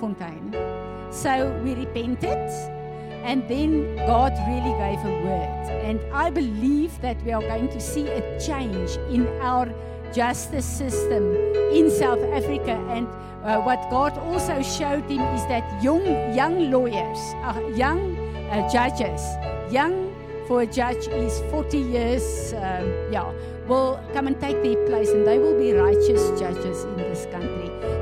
Bloemfontein. So we repented, and then God really gave a word. And I believe that we are going to see a change in our justice system in South Africa. And uh, what God also showed him is that young, young lawyers, uh, young uh, judges, young for a judge is 40 years, um, yeah, will come and take their place and they will be righteous judges in this country.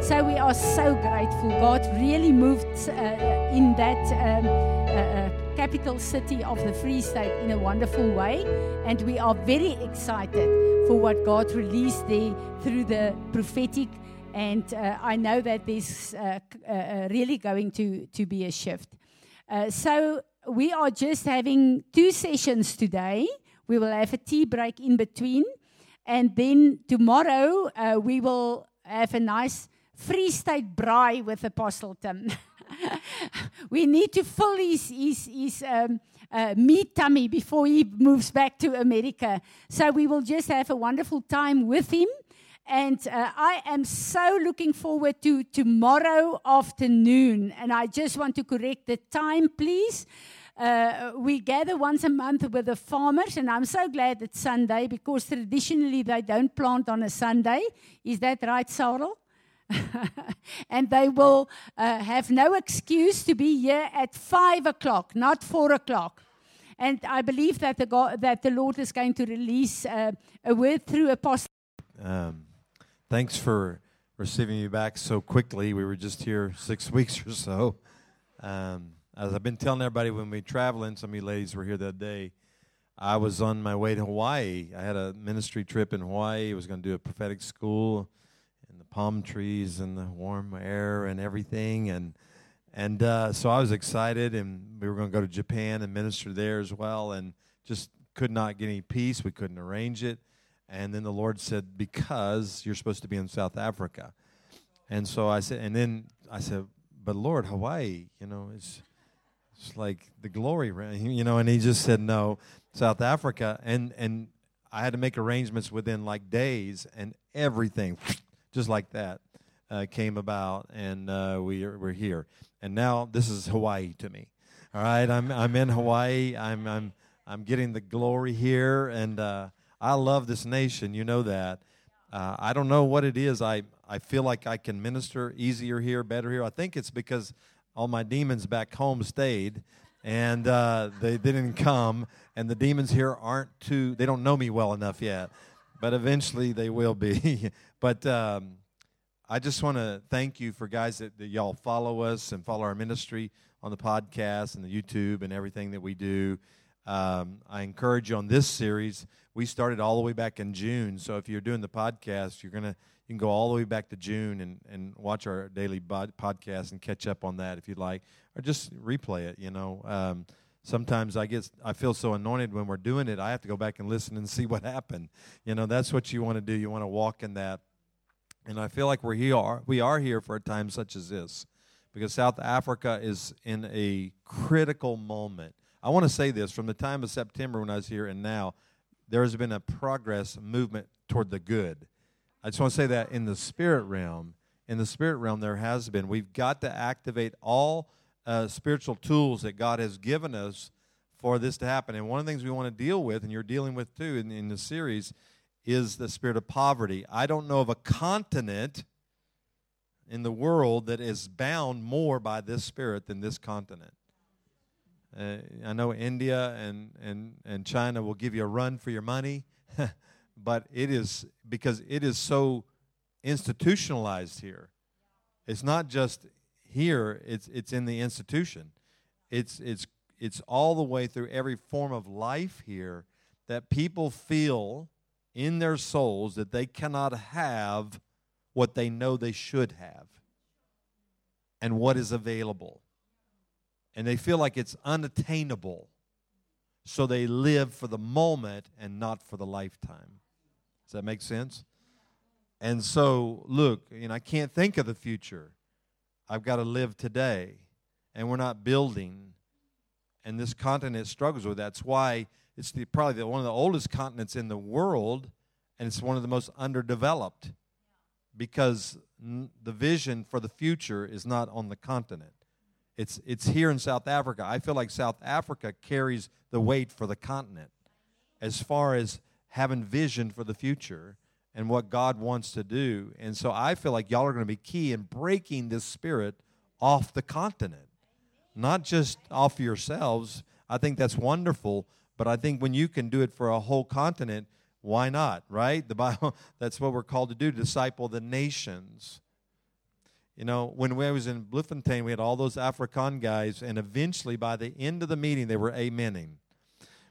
So we are so grateful. God really moved uh, in that um, uh, uh, capital city of the Free State in a wonderful way. And we are very excited for what God released there through the prophetic. And uh, I know that there's uh, uh, really going to, to be a shift. so we are just having two sessions today. We will have a tea break in between. And then tomorrow uh, we will have a nice Free State braai with Apostle Tim. we need to fill his, his, his um, uh, meat tummy before he moves back to America. So we will just have a wonderful time with him. And uh, I am so looking forward to tomorrow afternoon. And I just want to correct the time, please. Uh, we gather once a month with the farmers, and I'm so glad it's Sunday because traditionally they don't plant on a Sunday. Is that right, Sarah? and they will uh, have no excuse to be here at five o'clock, not four o'clock. And I believe that the, God, that the Lord is going to release uh, a word through Apostle. Um, thanks for receiving me back so quickly. We were just here six weeks or so. Um, as I've been telling everybody when we traveling, some of you ladies were here that day. I was on my way to Hawaii. I had a ministry trip in Hawaii. I was going to do a prophetic school palm trees and the warm air and everything. And and uh, so I was excited, and we were going to go to Japan and minister there as well. And just could not get any peace. We couldn't arrange it. And then the Lord said, "Because you're supposed to be in South Africa." And so I said, and then I said, "But Lord, Hawaii, you know, it's." It's like the glory, you know. And he just said no, South Africa, and and I had to make arrangements within like days, and everything, just like that, uh, came about, and uh, we are, we're here. And now this is Hawaii to me. All right, I'm I'm in Hawaii. I'm I'm I'm getting the glory here, and uh, I love this nation. You know that. Uh, I don't know what it is. I I feel like I can minister easier here, better here. I think it's because all my demons back home stayed and uh, they, they didn't come and the demons here aren't too they don't know me well enough yet but eventually they will be. But um, i just want to thank you for guys that, that y'all follow us and follow our ministry on the podcast and the youtube and everything that we do. Um, i encourage you on this series we started all the way back in june. So if you're doing the podcast you're to you can go all the way back to June and, and watch our daily bod- podcast and catch up on that if you'd like, or just replay it. You know, um, sometimes I get I feel so anointed when we're doing it. I have to go back and listen and see what happened. You know, that's what you want to do. You want to walk in that. And I feel like we're here. We are here for a time such as this, because South Africa is in a critical moment. I want to say this from the time of September when I was here and now, there has been a progress movement toward the good I just want to say that in the spirit realm, in the spirit realm, there has been. We've got to activate all uh, spiritual tools that God has given us for this to happen. And one of the things we want to deal with, and you're dealing with too in, in the series, is the spirit of poverty. I don't know of a continent in the world that is bound more by this spirit than this continent. Uh, I know India and, and, and China will give you a run for your money. but it is because it is so institutionalized here. It's not just here, it's it's in the institution. It's it's it's all the way through every form of life here that people feel in their souls that they cannot have what they know they should have and what is available. And they feel like it's unattainable. So they live for the moment and not for the lifetime. Does that make sense? And so, look, know, I can't think of the future. I've got to live today. And we're not building. And this continent struggles with that. That's why it's the, probably the, one of the oldest continents in the world, and it's one of the most underdeveloped because n- the vision for the future is not on the continent. It's, it's here in South Africa. I feel like South Africa carries the weight for the continent as far as having vision for the future and what God wants to do. And so I feel like y'all are going to be key in breaking this spirit off the continent, not just off yourselves. I think that's wonderful, but I think when you can do it for a whole continent, why not, right? The Bible, that's what we're called to do, disciple the nations. You know, when we was in Bloemfontein, we had all those Afrikaan guys, and eventually by the end of the meeting, they were amening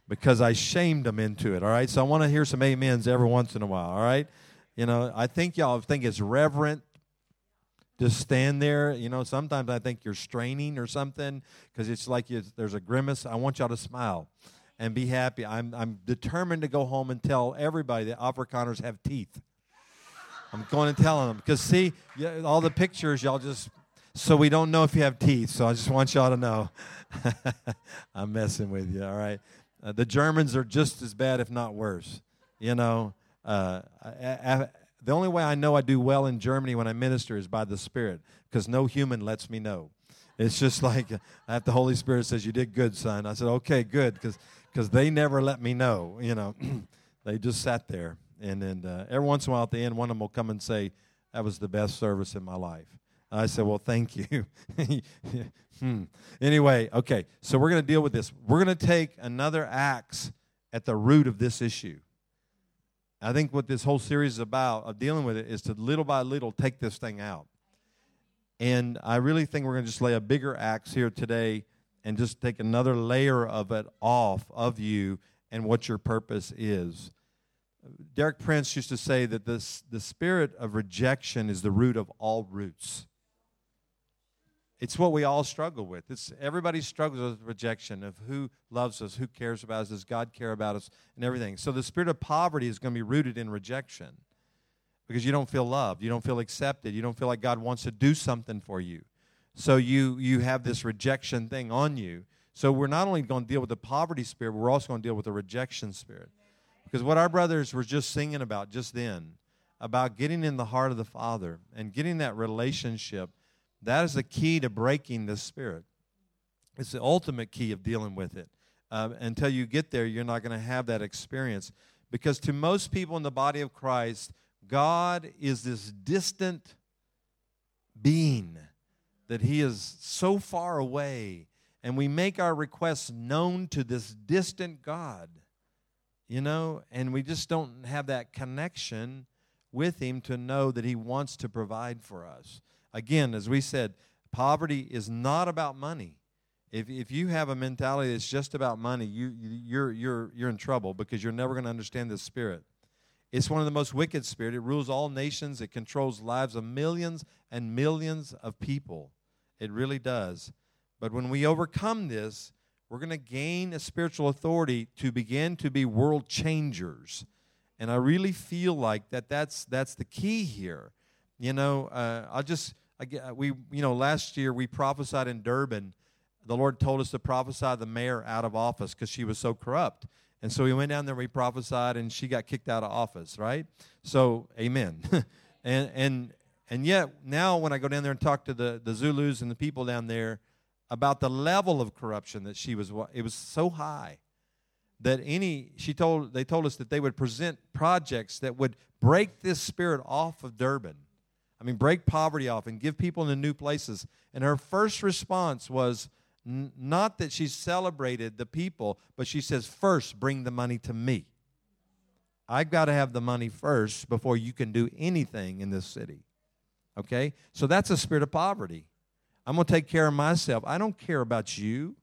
because I shamed them into it, all right? So I want to hear some amens every once in a while, all right? You know, I think y'all think it's reverent to stand there. You know, sometimes I think you're straining or something because it's like you, there's a grimace. I want y'all to smile and be happy. I'm, I'm determined to go home and tell everybody that Afrikaners have teeth. I'm going and telling them because see, all the pictures y'all just so we don't know if you have teeth. So I just want y'all to know. I'm messing with you. All right, uh, the Germans are just as bad, if not worse. You know, uh, I, I, the only way I know I do well in Germany when I minister is by the Spirit, because no human lets me know. It's just like uh, the Holy Spirit says, "You did good, son." I said, "Okay, good," because because they never let me know. You know, they just sat there. And then uh, every once in a while at the end, one of them will come and say, That was the best service in my life. I said, Well, thank you. hmm. Anyway, okay, so we're going to deal with this. We're going to take another axe at the root of this issue. I think what this whole series is about, of dealing with it, is to little by little take this thing out. And I really think we're going to just lay a bigger axe here today and just take another layer of it off of you and what your purpose is. Derek Prince used to say that this, the spirit of rejection is the root of all roots. It's what we all struggle with. It's everybody struggles with rejection of who loves us, who cares about us, does God care about us, and everything. So the spirit of poverty is going to be rooted in rejection because you don't feel loved, you don't feel accepted, you don't feel like God wants to do something for you. So you you have this rejection thing on you. So we're not only going to deal with the poverty spirit, we're also going to deal with the rejection spirit. Because what our brothers were just singing about just then, about getting in the heart of the Father and getting that relationship, that is the key to breaking this spirit. It's the ultimate key of dealing with it. Uh, until you get there, you're not going to have that experience. Because to most people in the body of Christ, God is this distant being that He is so far away. And we make our requests known to this distant God you know, and we just don't have that connection with Him to know that He wants to provide for us. Again, as we said, poverty is not about money. If, if you have a mentality that's just about money, you, you're, you're, you're in trouble because you're never going to understand the spirit. It's one of the most wicked spirits. It rules all nations. It controls lives of millions and millions of people. It really does. But when we overcome this, we're going to gain a spiritual authority to begin to be world changers. And I really feel like that that's, that's the key here. You know, uh, I'll just, I, we, you know, last year we prophesied in Durban. The Lord told us to prophesy the mayor out of office because she was so corrupt. And so we went down there, we prophesied, and she got kicked out of office, right? So, amen. and, and, and yet, now when I go down there and talk to the, the Zulus and the people down there, about the level of corruption that she was it was so high that any she told they told us that they would present projects that would break this spirit off of Durban. I mean break poverty off and give people into new places. And her first response was n- not that she celebrated the people, but she says first bring the money to me. I've got to have the money first before you can do anything in this city. Okay? So that's a spirit of poverty. I'm going to take care of myself. I don't care about you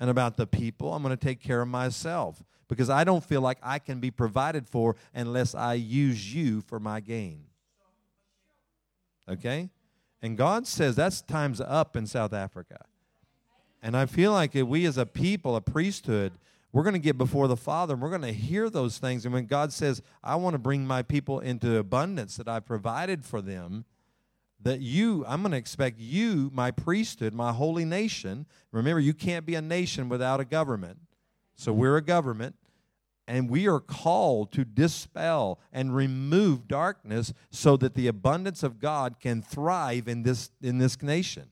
and about the people. I'm going to take care of myself because I don't feel like I can be provided for unless I use you for my gain. Okay? And God says that's time's up in South Africa. And I feel like if we as a people, a priesthood, we're going to get before the Father and we're going to hear those things. And when God says, I want to bring my people into abundance that I provided for them, that you, I'm going to expect you, my priesthood, my holy nation. Remember, you can't be a nation without a government. So we're a government. And we are called to dispel and remove darkness so that the abundance of God can thrive in this, in this nation.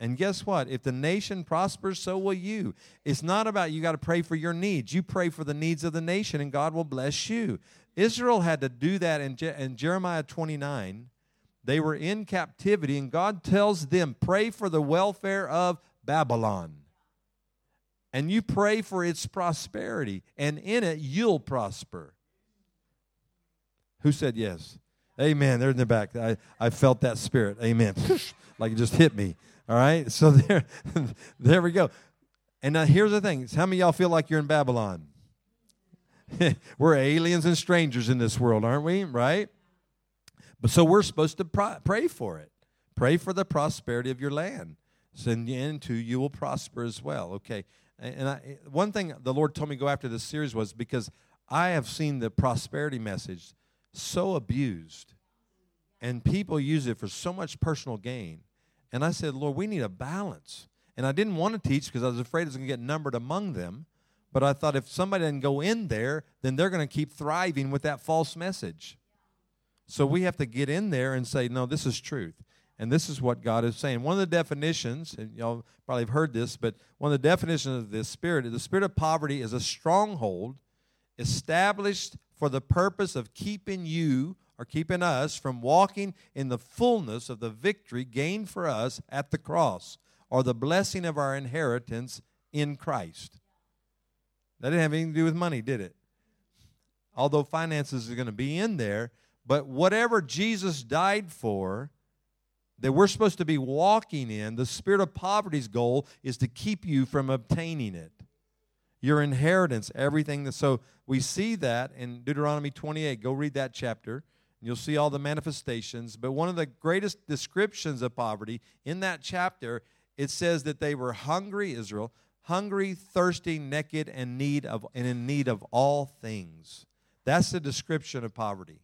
And guess what? If the nation prospers, so will you. It's not about you got to pray for your needs. You pray for the needs of the nation, and God will bless you. Israel had to do that in, Je- in Jeremiah 29. They were in captivity, and God tells them, Pray for the welfare of Babylon and you pray for its prosperity, and in it you'll prosper. Who said yes? Amen. They're in the back. I, I felt that spirit. Amen. like it just hit me. All right. So there, there we go. And now here's the thing. How many y'all feel like you're in Babylon? we're aliens and strangers in this world, aren't we? Right? But so we're supposed to pray for it. Pray for the prosperity of your land. So into you will prosper as well. Okay. And I, one thing the Lord told me to go after this series was because I have seen the prosperity message so abused, and people use it for so much personal gain. And I said, Lord, we need a balance. And I didn't want to teach because I was afraid it was going to get numbered among them. But I thought if somebody didn't go in there, then they're going to keep thriving with that false message. So we have to get in there and say, no, this is truth. And this is what God is saying. One of the definitions, and y'all probably have heard this, but one of the definitions of this spirit, is the spirit of poverty is a stronghold established for the purpose of keeping you or keeping us from walking in the fullness of the victory gained for us at the cross or the blessing of our inheritance in Christ. That didn't have anything to do with money, did it? Although finances are going to be in there, but whatever Jesus died for, that we're supposed to be walking in, the spirit of poverty's goal is to keep you from obtaining it. Your inheritance, everything that so we see that in Deuteronomy 28. Go read that chapter. And you'll see all the manifestations. But one of the greatest descriptions of poverty in that chapter, it says that they were hungry, Israel, hungry, thirsty, naked, and need of and in need of all things. That's the description of poverty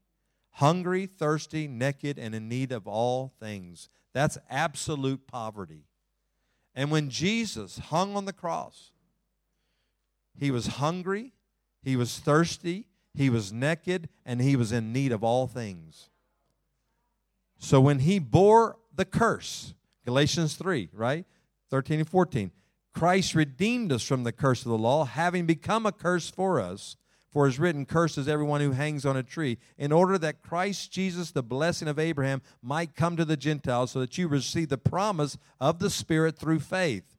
hungry, thirsty, naked, and in need of all things. That's absolute poverty. And when Jesus hung on the cross, he was hungry, he was thirsty, he was naked, and he was in need of all things. So when he bore the curse, Galatians 3, right? 13 and 14. Christ redeemed us from the curse of the law, having become a curse for us. For it is written, Curses everyone who hangs on a tree, in order that Christ Jesus, the blessing of Abraham, might come to the Gentiles, so that you receive the promise of the Spirit through faith.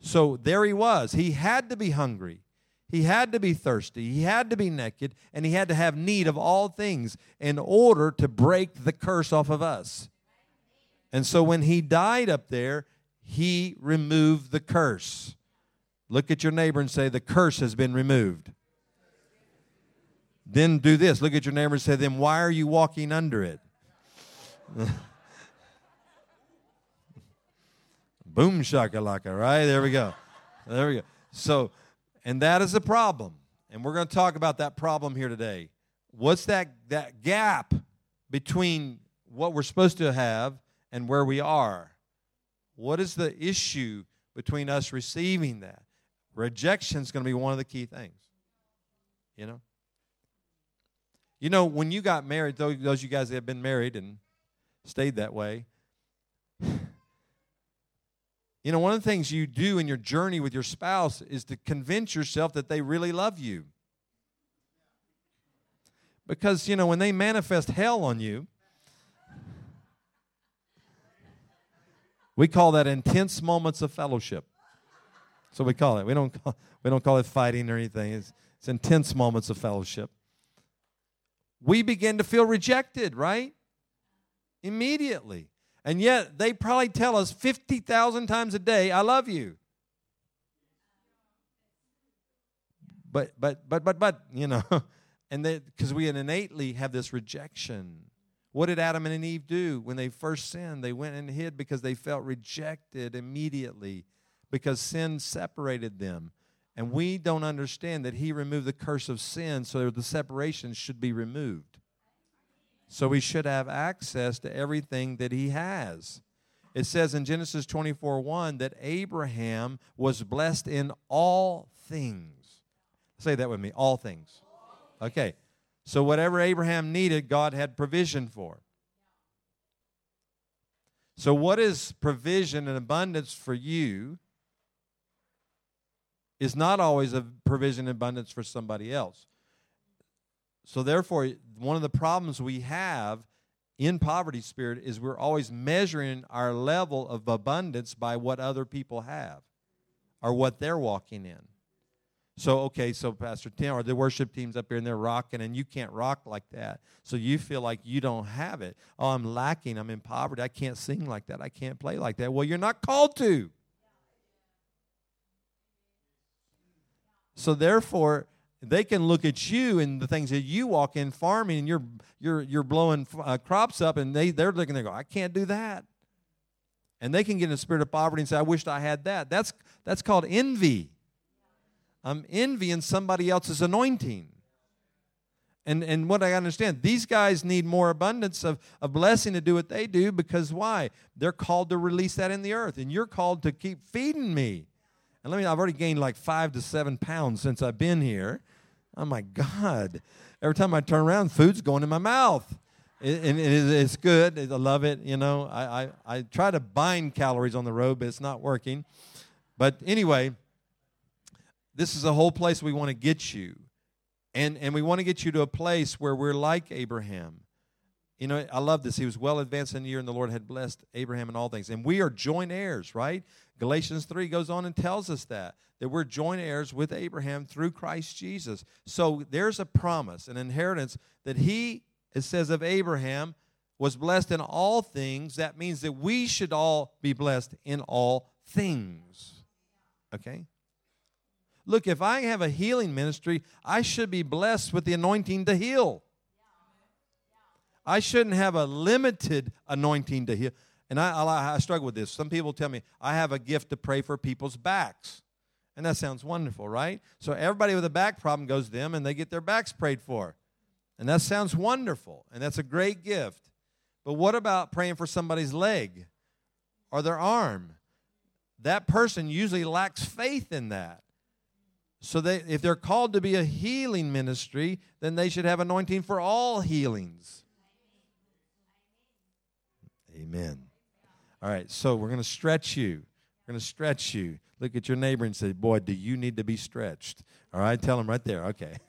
So there he was. He had to be hungry. He had to be thirsty. He had to be naked. And he had to have need of all things in order to break the curse off of us. And so when he died up there, he removed the curse. Look at your neighbor and say, The curse has been removed. Then do this. Look at your neighbor and say, then why are you walking under it? Boom shakalaka, right? There we go. There we go. So, and that is a problem. And we're going to talk about that problem here today. What's that, that gap between what we're supposed to have and where we are? What is the issue between us receiving that? Rejection is going to be one of the key things. You know? You know, when you got married, those, those you guys that have been married and stayed that way, you know, one of the things you do in your journey with your spouse is to convince yourself that they really love you. Because, you know, when they manifest hell on you, we call that intense moments of fellowship. So we call it. We don't call, we don't call it fighting or anything. It's, it's intense moments of fellowship we begin to feel rejected, right? Immediately. And yet they probably tell us 50,000 times a day, I love you. But, but, but, but, but, you know, and because we innately have this rejection. What did Adam and Eve do when they first sinned? They went and hid because they felt rejected immediately because sin separated them. And we don't understand that He removed the curse of sin, so the separation should be removed. So we should have access to everything that He has. It says in Genesis 24 1 that Abraham was blessed in all things. Say that with me. All things. Okay. So whatever Abraham needed, God had provision for. So, what is provision and abundance for you is not always a provision abundance for somebody else. So, therefore, one of the problems we have in poverty spirit is we're always measuring our level of abundance by what other people have or what they're walking in. So, okay, so Pastor Tim, or the worship team's up here and they're rocking, and you can't rock like that. So you feel like you don't have it. Oh, I'm lacking. I'm in poverty. I can't sing like that. I can't play like that. Well, you're not called to. So, therefore, they can look at you and the things that you walk in farming and you're you're you're blowing uh, crops up and they they're looking they go I can't do that and they can get in a spirit of poverty and say I wished I had that that's that's called envy I'm envying somebody else's anointing. And, and what I understand, these guys need more abundance of, of blessing to do what they do because why? They're called to release that in the earth, and you're called to keep feeding me. And let me, I've already gained like five to seven pounds since I've been here. Oh my God. Every time I turn around, food's going in my mouth. and it's good. I love it. You know, I, I, I try to bind calories on the road, but it's not working. But anyway, this is a whole place we want to get you. And, and we want to get you to a place where we're like Abraham. You know, I love this. He was well advanced in the year, and the Lord had blessed Abraham in all things. And we are joint heirs, right? Galatians 3 goes on and tells us that, that we're joint heirs with Abraham through Christ Jesus. So there's a promise, an inheritance that he, it says of Abraham, was blessed in all things. That means that we should all be blessed in all things. Okay? Look, if I have a healing ministry, I should be blessed with the anointing to heal. I shouldn't have a limited anointing to heal. And I, I, I, struggle with this. Some people tell me, I have a gift to pray for people's backs. And that sounds wonderful, right? So everybody with a back problem goes to them and they get their backs prayed for. And that sounds wonderful. And that's a great gift. But what about praying for somebody's leg or their arm? That person usually lacks faith in that. So they, if they're called to be a healing ministry, then they should have anointing for all healings. Amen. All right, so we're going to stretch you. We're going to stretch you. Look at your neighbor and say, Boy, do you need to be stretched? All right, tell him right there. Okay.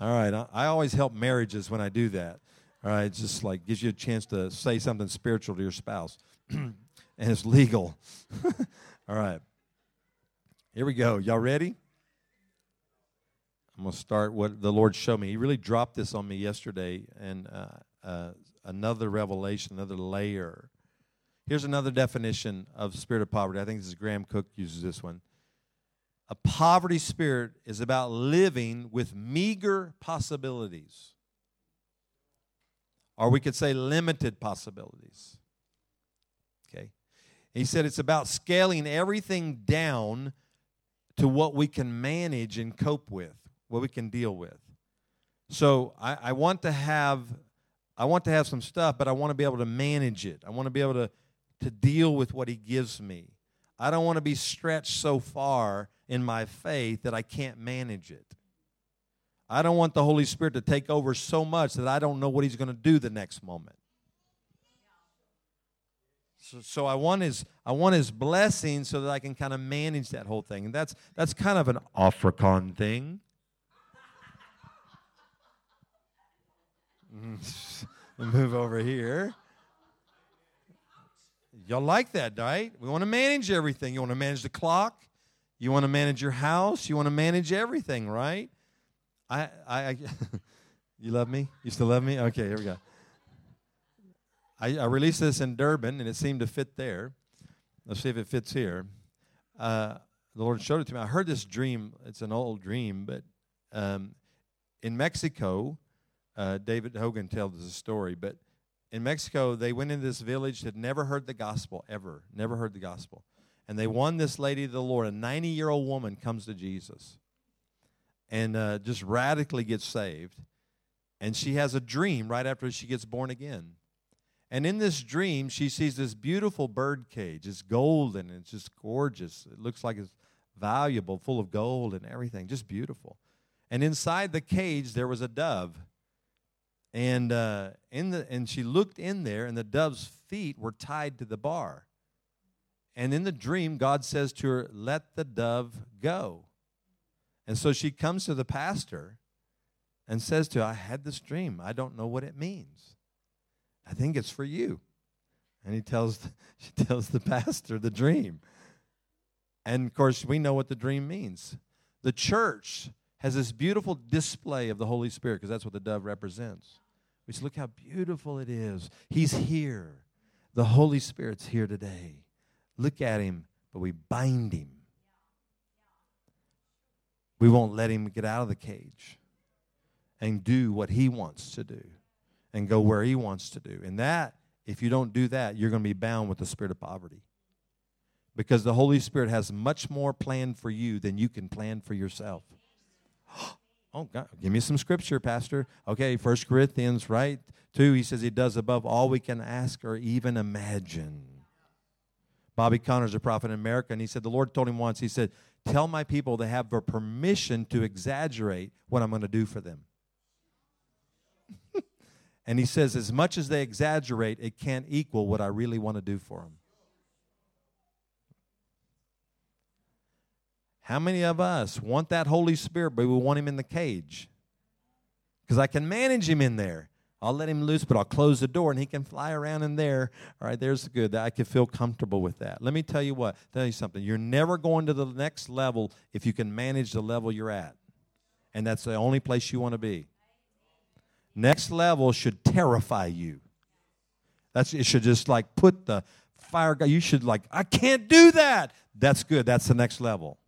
All right, I, I always help marriages when I do that. All right, just like gives you a chance to say something spiritual to your spouse, and it's legal. All right. Here we go. Y'all ready? I'm going to start what the Lord showed me. He really dropped this on me yesterday, and uh, uh, another revelation, another layer. Here's another definition of spirit of poverty. I think this is Graham Cooke uses this one. A poverty spirit is about living with meager possibilities, or we could say limited possibilities. Okay? He said it's about scaling everything down to what we can manage and cope with, what we can deal with. So I, I want to have I want to have some stuff, but I want to be able to manage it. I want to be able to, to deal with what he gives me. I don't want to be stretched so far in my faith that I can't manage it. I don't want the Holy Spirit to take over so much that I don't know what he's going to do the next moment. So, so I want his I want his blessing so that I can kind of manage that whole thing. And that's that's kind of an African thing. Move over here. Y'all like that, right? We want to manage everything. You want to manage the clock. You want to manage your house. You want to manage everything, right? I, I, I you love me? You still love me? Okay, here we go. I, I, released this in Durban, and it seemed to fit there. Let's see if it fits here. Uh, the Lord showed it to me. I heard this dream. It's an old dream, but um, in Mexico, uh, David Hogan tells the story. But in Mexico, they went into this village that never heard the gospel ever, never heard the gospel, and they won this lady to the Lord. A ninety-year-old woman comes to Jesus, and uh, just radically gets saved. And she has a dream right after she gets born again and in this dream, she sees this beautiful bird cage. It's golden. It's just gorgeous. It looks like it's valuable, full of gold and everything, just beautiful. And inside the cage there was a dove, and uh, in the and she looked in there, and the dove's feet were tied to the bar. And in the dream, God says to her, "Let the dove go." And so she comes to the pastor and says to, him, "I had this dream. I don't know what it means. I think it's for you." And he tells she tells the pastor the dream. And of course, we know what the dream means. The church has this beautiful display of the Holy Spirit because that's what the dove represents. We say, look how beautiful it is. He's here. The Holy Spirit's here today. Look at him, but we bind him. We won't let him get out of the cage and do what he wants to do and go where he wants to do. And that, if you don't do that, you're going to be bound with the spirit of poverty. Because the Holy Spirit has much more planned for you than you can plan for yourself. Oh, God, give me some scripture, Pastor. Okay, First Corinthians, right? 2, he says he does above all we can ask or even imagine. Bobby Conner's a prophet in America, and he said, The Lord told him once, he said, Tell my people they have the permission to exaggerate what I'm going to do for them. and he says, As much as they exaggerate, it can't equal what I really want to do for them. How many of us want that Holy Spirit, but we want him in the cage? Because I can manage him in there. I'll let him loose, but I'll close the door and he can fly around in there. All right, there's good. That I can feel comfortable with that. Let me tell you what, tell you something. You're never going to the next level if you can manage the level you're at. And that's the only place you want to be. Next level should terrify you. That's it should just like put the fire guy. You should like, I can't do that. That's good. That's the next level.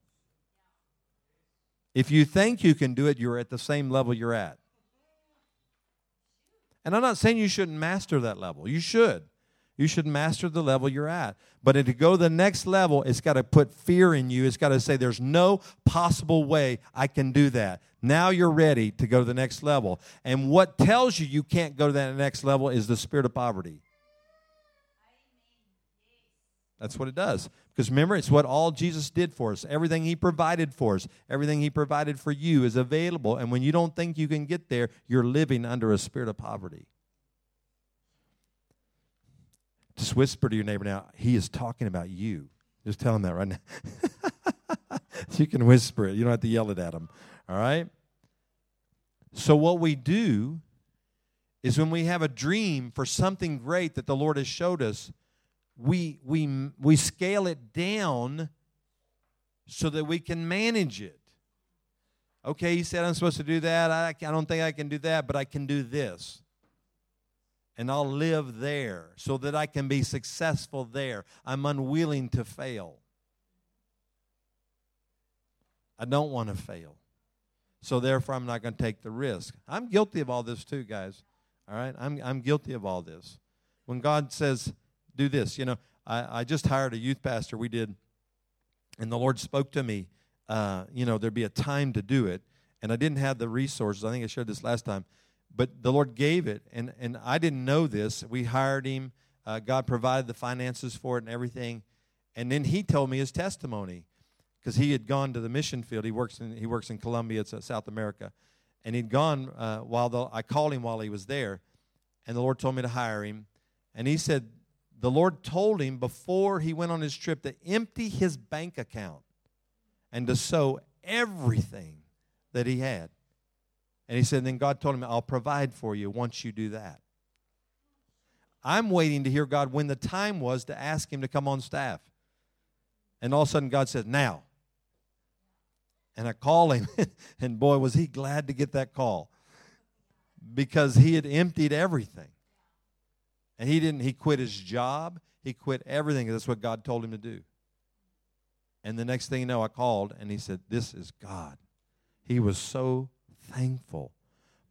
If you think you can do it, you're at the same level you're at. And I'm not saying you shouldn't master that level. You should. You should master the level you're at. But to go to the next level, it's got to put fear in you. It's got to say, there's no possible way I can do that. Now you're ready to go to the next level. And what tells you you can't go to that next level is the spirit of poverty. That's what it does. Because remember, it's what all Jesus did for us. Everything He provided for us, everything He provided for you is available. And when you don't think you can get there, you're living under a spirit of poverty. Just whisper to your neighbor now, He is talking about you. Just tell him that right now. you can whisper it. You don't have to yell it at him. All right? So, what we do is when we have a dream for something great that the Lord has showed us, we, we, we scale it down so that we can manage it. Okay, he said I'm supposed to do that. I, I don't think I can do that, but I can do this. And I'll live there so that I can be successful there. I'm unwilling to fail. I don't want to fail. So therefore, I'm not going to take the risk. I'm guilty of all this too, guys. All right? I'm, I'm guilty of all this. When God says, do this. You know, I, I just hired a youth pastor. We did, and the Lord spoke to me. Uh, you know, there'd be a time to do it, and I didn't have the resources. I think I shared this last time, but the Lord gave it, and and I didn't know this. We hired him. Uh, God provided the finances for it and everything, and then he told me his testimony because he had gone to the mission field. He works in he works in Colombia, it's uh, South America, and he'd gone uh, while the, I called him while he was there, and the Lord told me to hire him, and he said the Lord told him before he went on his trip to empty his bank account and to sow everything that he had. And he said, then God told him, I'll provide for you once you do that. I'm waiting to hear God when the time was to ask him to come on staff. And all of a sudden, God said, Now. And I call him, and boy, was he glad to get that call because he had emptied everything. And he didn't, he quit his job. He quit everything. That's what God told him to do. And the next thing you know, I called and he said, This is God. He was so thankful.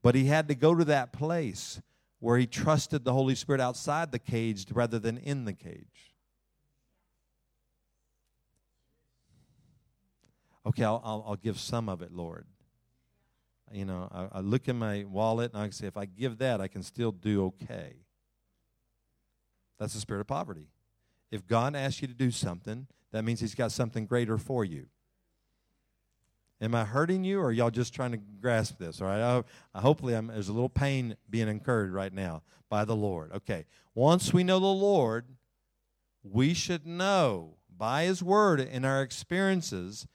But he had to go to that place where he trusted the Holy Spirit outside the cage rather than in the cage. Okay, I'll, I'll, I'll give some of it, Lord. You know, I, I look in my wallet and I say, if I give that, I can still do okay. That's the spirit of poverty. If God asks you to do something, that means He's got something greater for you. Am I hurting you, or y'all just trying to grasp this? All right. I, I, hopefully, I'm, there's a little pain being incurred right now by the Lord. Okay. Once we know the Lord, we should know by His Word in our experiences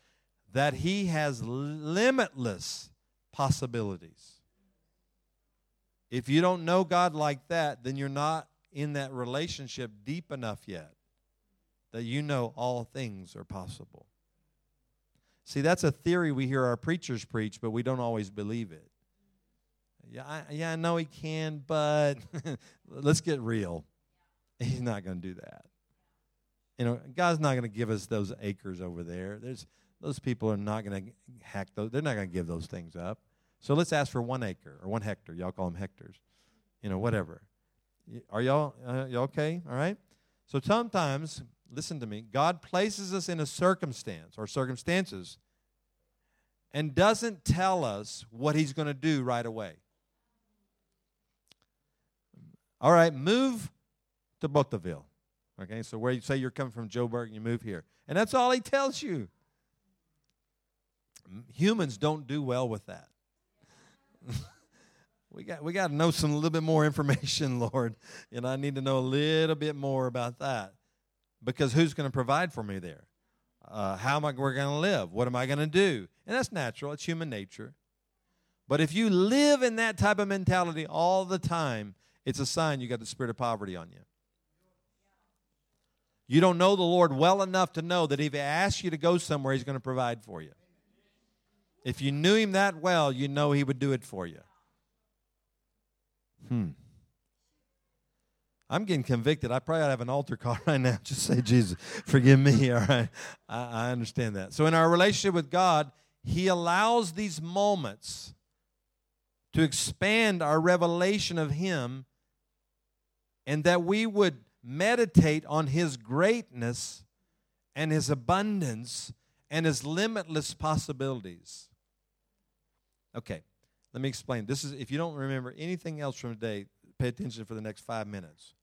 that He has limitless possibilities. If you don't know God like that, then you're not in that relationship deep enough yet that you know all things are possible. See, that's a theory we hear our preachers preach, but we don't always believe it. Yeah, I, yeah, I know he can, but let's get real. He's not going to do that. You know, God's not going to give us those acres over there. There's those people are not going to hack those. They're not going to give those things up. So let's ask for one acre or one hectare. Y'all call them hectares. You know, whatever. Are y'all, uh, y'all okay? All right. So sometimes listen to me, God places us in a circumstance or circumstances and doesn't tell us what He's going to do right away. All right, move to Bothaville. Okay, so where you say you're coming from Joburg and you move here. And that's all He tells you. Humans don't do well with that. we got we got to know some a little bit more information, Lord. And I need to know a little bit more about that because who's going to provide for me there? Uh, how am I we're going to live? What am I going to do? And that's natural, it's human nature. But if you live in that type of mentality all the time, it's a sign you got the spirit of poverty on you. You don't know the Lord well enough to know that if He asks you to go somewhere, He's going to provide for you. If you knew Him that well, you know He would do it for you. Hmm. I'm getting convicted. I probably ought to have an altar call right now. Just say, Jesus, forgive me. All right. I, I understand that. So, in our relationship with God, He allows these moments to expand our revelation of Him and that we would meditate on His greatness and His abundance and His limitless possibilities. Okay, let me explain. This is, if you don't remember anything else from today, pay attention for the next five minutes.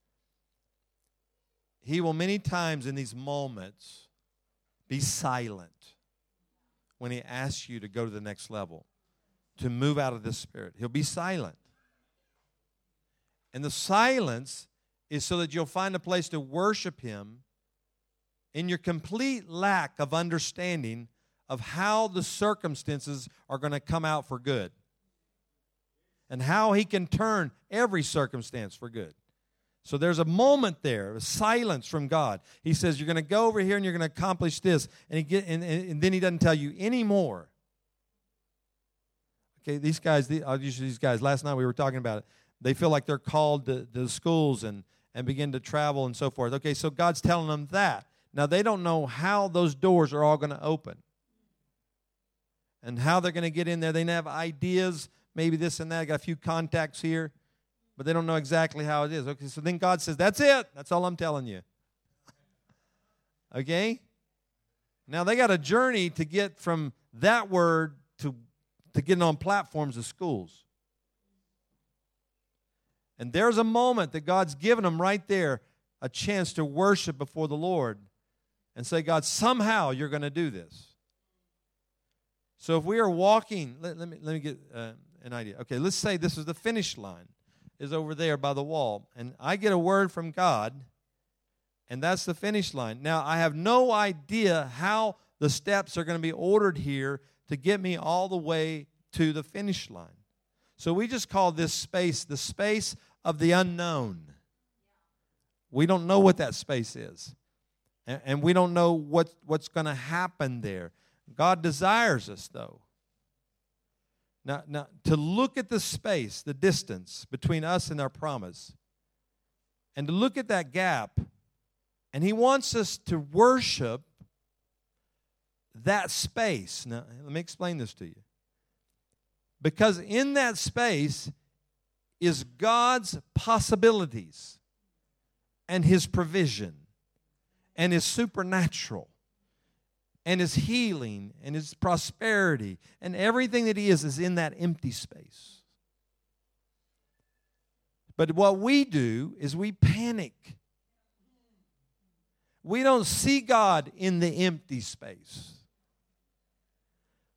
He will many times in these moments be silent when he asks you to go to the next level, to move out of this spirit. He'll be silent. And the silence is so that you'll find a place to worship him in your complete lack of understanding of how the circumstances are going to come out for good and how he can turn every circumstance for good. So there's a moment there, a silence from God. He says, You're going to go over here and you're going to accomplish this. And, he get, and, and, then he doesn't tell you any more. Okay, these guys, I'll use these guys. Last night we were talking about it. They feel like they're called to, to schools and, and begin to travel and so forth. Okay, so God's telling them that. Now they don't know how those doors are all going to open and how they're going to get in there. They have ideas, maybe this and that. I Got a few contacts here but they don't know exactly how it is. Okay, so then God says, That's it. That's all I'm telling you. okay? Now they got a journey to get from that word to, to getting on platforms of schools. And there's a moment that God's given them right there a chance to worship before the Lord and say, God, somehow you're going to do this. So if we are walking, let, let me, let me get uh, an idea. Okay, let's say this is the finish line is over there by the wall. And I get a word from God, and that's the finish line. Now, I have no idea how the steps are going to be ordered here to get me all the way to the finish line. So we just call this space the space of the unknown. We don't know what that space is. And, we don't know what, what's going to happen there. God desires us, though. Now, now, to look at the space, the distance between us and our promise, and to look at that gap, and He wants us to worship that space. Now, let me explain this to you. Because in that space is God's possibilities and His provision and His supernatural and his healing and his prosperity and everything that he is is in that empty space. But what we do is we panic. We don't see God in the empty space.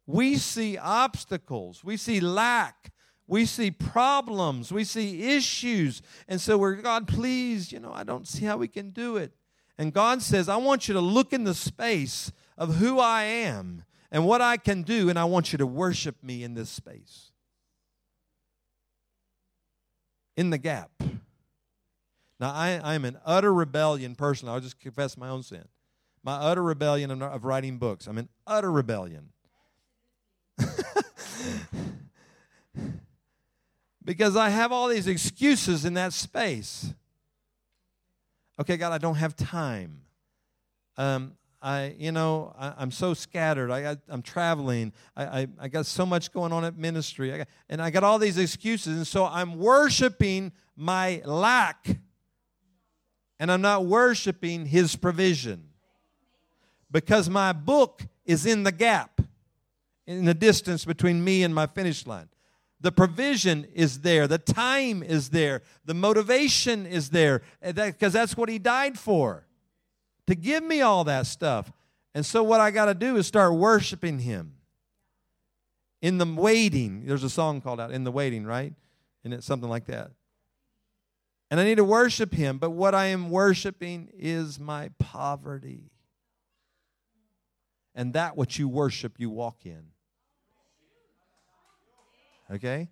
we see obstacles, we see lack, we see problems, we see issues. And so we're, God, please, you know, I don't see how we can do it. And God says, I want you to look in the space of who I am and what I can do, and I want you to worship me in this space. In the gap. Now, I, am an utter rebellion person. I'll just confess my own sin. My utter rebellion of, writing books. I'm in utter rebellion. because I have all these excuses in that space. Okay, God, I don't have time. Um, I, you know, I, am so scattered. I, am traveling. I, I, I, got so much going on at ministry. I got, and I got all these excuses. And so I'm worshiping my lack. And I'm not worshiping his provision. Because my book is in the gap, in the distance between me and my finish line. The provision is there. The time is there. The motivation is there. Eh, because that's what he died for to give me all that stuff. And so, what I got to do is start worshiping Him. In the waiting, there's a song called out, In the Waiting, right? And it's something like that. And I need to worship Him, but what I am worshiping is my poverty. And that what you worship, you walk in. Okay?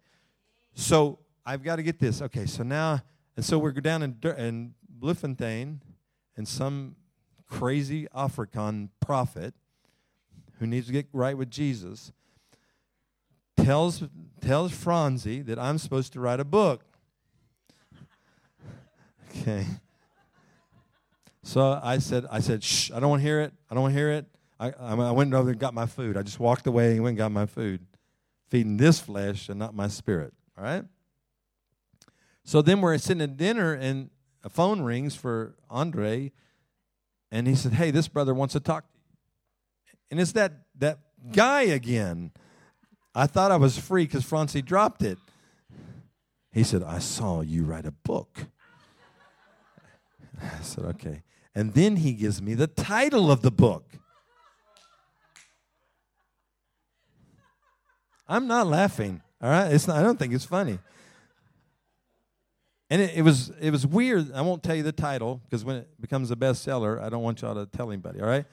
So I've got to get this. Okay, so now, and so we're down in, in Bloemfontein, and some crazy African prophet who needs to get right with Jesus tells, tells Franzi that I'm supposed to write a book. Okay. So I said, I said, shh, I don't want to hear it. I don't want to hear it. I, I went over and got my food. I just walked away and went and got my food, feeding this flesh and not my spirit. All right? So then we're sitting at dinner and a phone rings for Andre and he said, Hey, this brother wants to talk to you. And it's that, that guy again. I thought I was free because Francie dropped it. He said, I saw you write a book. I said, Okay. And then he gives me the title of the book. I'm not laughing, all right? It's not, I don't think it's funny. And it, it, was it was weird. I won't tell you the title because when it becomes a bestseller, I don't want y'all to tell anybody. All right.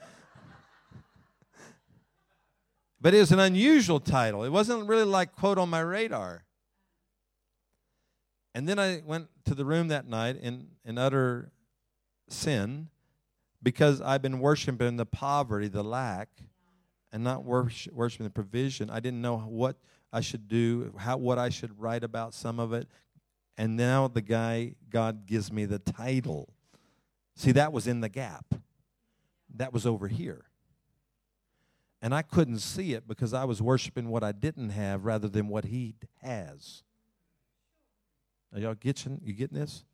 but it was an unusual title. It wasn't really like quote on my radar. And then I went to the room that night in, in utter sin because I've been worshiping the poverty, the lack, and not worshiping the provision. I didn't know what I should do, how what I should write about some of it and now the guy, God gives me the title. See, that was in the gap. That was over here. And I couldn't see it because I was worshiping what I didn't have rather than what he has. Are y'all getting, you getting this?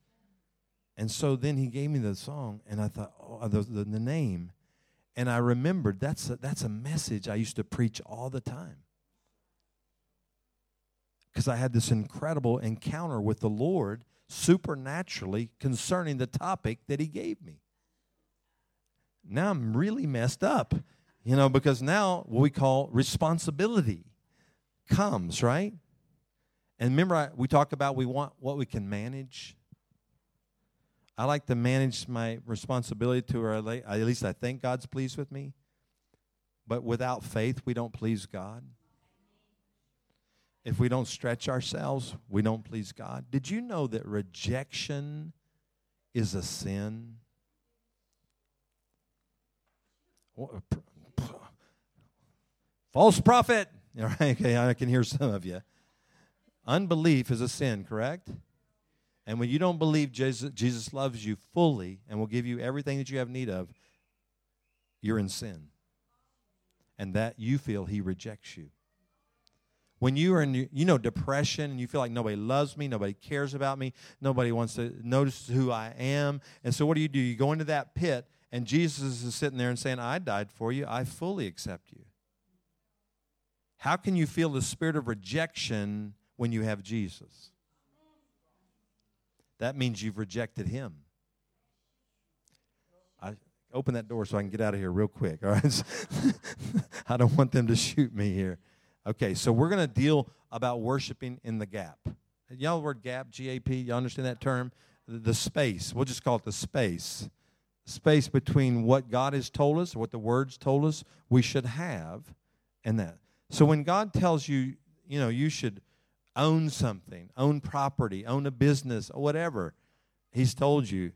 And so then he gave me the song, and I thought, oh, the, the, the name. And I remembered that's a, that's a message I used to preach all the time because I had this incredible encounter with the Lord supernaturally concerning the topic that He gave me. Now I'm really messed up, you know, because now what we call responsibility comes, right? And remember, I, we talked about we want what we can manage. I like to manage my responsibility to where at least I think God's pleased with me. But without faith, we don't please God. If we don't stretch ourselves, we don't please God. Did you know that rejection is a sin? False prophet. All right, okay, I can hear some of you. Unbelief is a sin, correct? And when you don't believe Jesus, Jesus loves you fully and will give you everything that you have need of, you're in sin. And that you feel he rejects you when you are in you know depression and you feel like nobody loves me nobody cares about me nobody wants to notice who i am and so what do you do you go into that pit and jesus is sitting there and saying i died for you i fully accept you how can you feel the spirit of rejection when you have jesus that means you've rejected him I open that door so I can get out of here real quick. All right. I don't want them to shoot me here. Okay, so we're going to deal about worshiping in the gap. Y'all, the word gap, G A P, y'all understand that term? The, the space. We'll just call it the space. Space between what God has told us, what the words told us we should have, and that. So when God tells you, you know, you should own something, own property, own a business, or whatever, He's told you,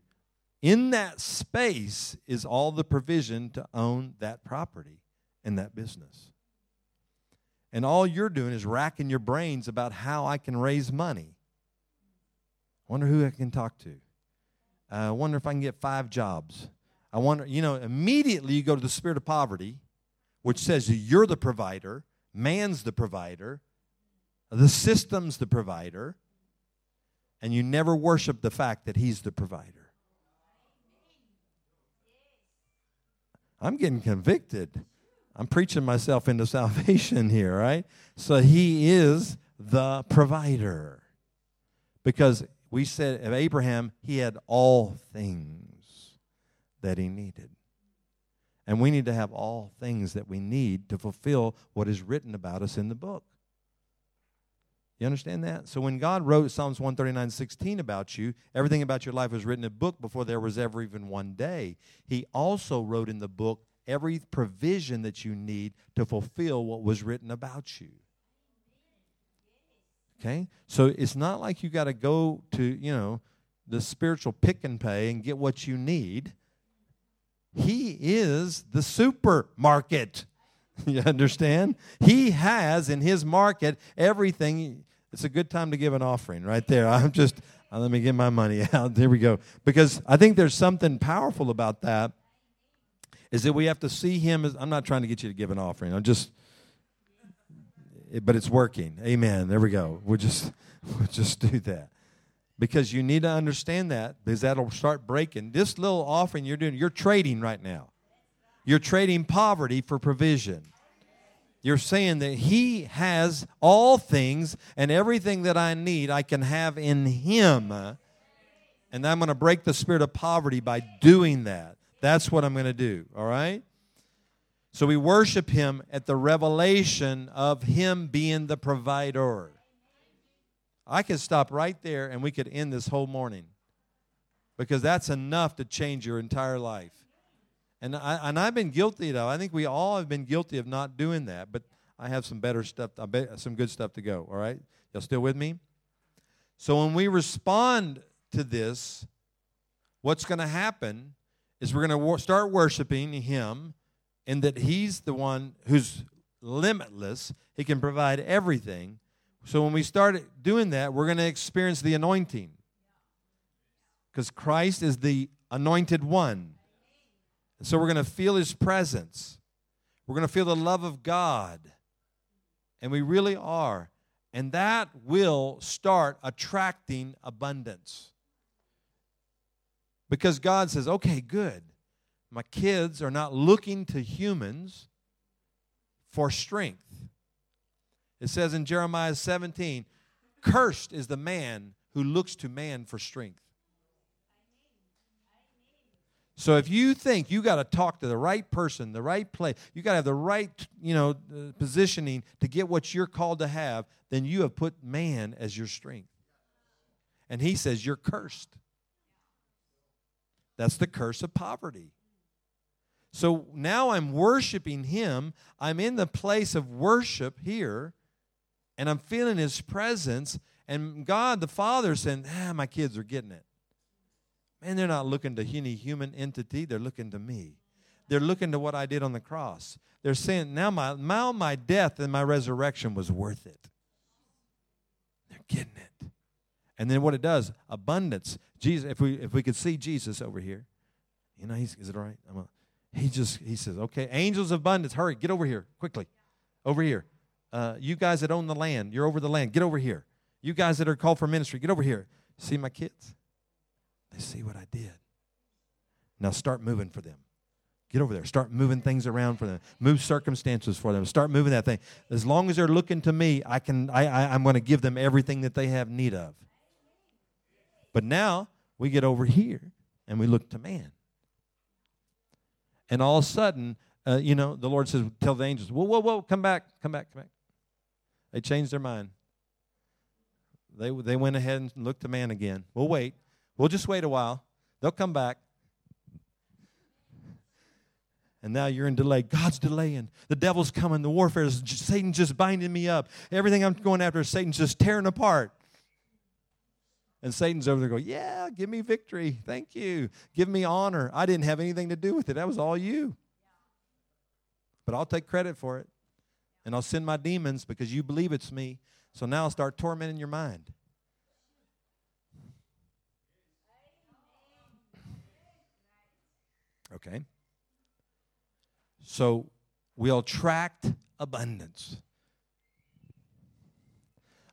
in that space is all the provision to own that property and that business. And all you're doing is racking your brains about how I can raise money. Wonder who I can talk to. I uh, wonder if I can get five jobs. I wonder, you know, immediately you go to the spirit of poverty, which says you're the provider, man's the provider, the system's the provider, and you never worship the fact that he's the provider. I'm getting convicted. I'm preaching myself into salvation here, right? So he is the provider. Because we said of Abraham, he had all things that he needed. And we need to have all things that we need to fulfill what is written about us in the book. You understand that? So when God wrote Psalms 139 16 about you, everything about your life was written in a book before there was ever even one day. He also wrote in the book every provision that you need to fulfill what was written about you. Okay? So it's not like you got to go to, you know, the spiritual pick and pay and get what you need. He is the supermarket. You understand? He has in his market everything. It's a good time to give an offering right there. I'm just, uh, let me get my money out. There we go. Because I think there's something powerful about that is that we have to see him as I'm not trying to get you to give an offering. I'm just eh, but it's working. Amen. There we go. We'll just we'll just do that. Because you need to understand that because that'll start breaking. This little offering you're doing, you're trading right now. You're trading poverty for provision. You're saying that He has all things and everything that I need, I can have in Him. And I'm going to break the spirit of poverty by doing that. That's what I'm going to do, all right? So we worship Him at the revelation of Him being the provider. I could stop right there and we could end this whole morning because that's enough to change your entire life. And, I, and I've been guilty of I think we all have been guilty of not doing that, but I have some better stuff, some good stuff to go, all right? Y'all still with me? So when we respond to this, what's going to happen is we're going to start worshiping Him, and that He's the one who's limitless. He can provide everything. So when we start doing that, we're going to experience the anointing. Because Christ is the anointed one. And so we're going to feel His presence. We're going to feel the love of God. And we really are. And that will start attracting abundance. Because God says, okay, good. My kids are not looking to humans for strength. It says in Jeremiah 17, cursed is the man who looks to man for strength. So if you think you got to talk to the right person, the right place, you got to have the right, you know, uh, positioning to get what you're called to have, then you have put man as your strength. And he says you're cursed. That's the curse of poverty. So now I'm worshiping Him. I'm in the place of worship here, and I'm feeling His presence. And God the Father saying, ah, my kids are getting it. Man, they're not looking to any human entity, they're looking to me. They're looking to what I did on the cross. They're saying, now my, now my death and my resurrection was worth it. They're getting it. And then what it does, abundance. Jesus, if we if we could see Jesus over here, you know, he's is it all right? I'm a, he just he says, okay, angels of abundance, hurry, get over here quickly, over here. Uh, you guys that own the land, you're over the land, get over here. You guys that are called for ministry, get over here. See my kids? They see what I did. Now start moving for them. Get over there. Start moving things around for them. Move circumstances for them. Start moving that thing. As long as they're looking to me, I can. I, I I'm going to give them everything that they have need of. But now we get over here and we look to man. And all of a sudden, uh, you know, the Lord says, tell the angels, whoa, whoa, whoa, come back, come back, come back. They changed their mind. They, they went ahead and looked to man again. We'll wait. We'll just wait a while. They'll come back. And now you're in delay. God's delaying. The devil's coming. The warfare is Satan's just binding me up. Everything I'm going after, Satan's just tearing apart. And Satan's over there going, Yeah, give me victory. Thank you. Give me honor. I didn't have anything to do with it. That was all you. But I'll take credit for it. And I'll send my demons because you believe it's me. So now I'll start tormenting your mind. Okay? So we'll attract abundance.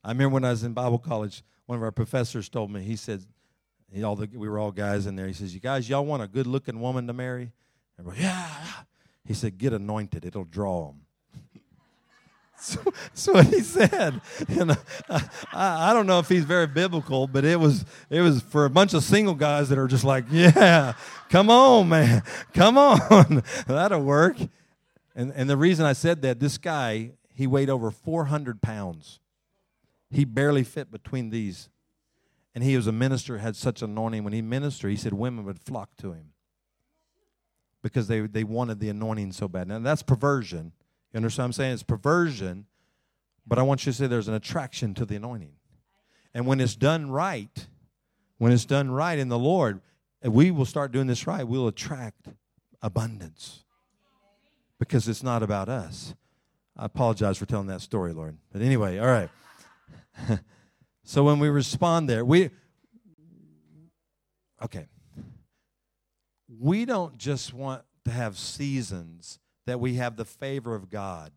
I remember when I was in Bible college, one of our professors told me, he said, he, all the, we were all guys in there. He says, You guys, y'all want a good looking woman to marry? Everybody, yeah. He said, Get anointed, it'll draw them. so, what he said. I, I don't know if he's very biblical, but it was it was for a bunch of single guys that are just like, yeah, come on, man, come on, that'll work. And and the reason I said that, this guy he weighed over 400 pounds. He barely fit between these. And he was a minister, had such anointing. When he ministered, he said women would flock to him because they, they wanted the anointing so bad. Now, that's perversion. You understand what I'm saying? It's perversion, but I want you to say there's an attraction to the anointing. And when it's done right, when it's done right in the Lord, we will start doing this right, we'll attract abundance because it's not about us. I apologize for telling that story, Lord. But anyway, all right. So when we respond there, we okay. We don't just want to have seasons that we have the favor of God.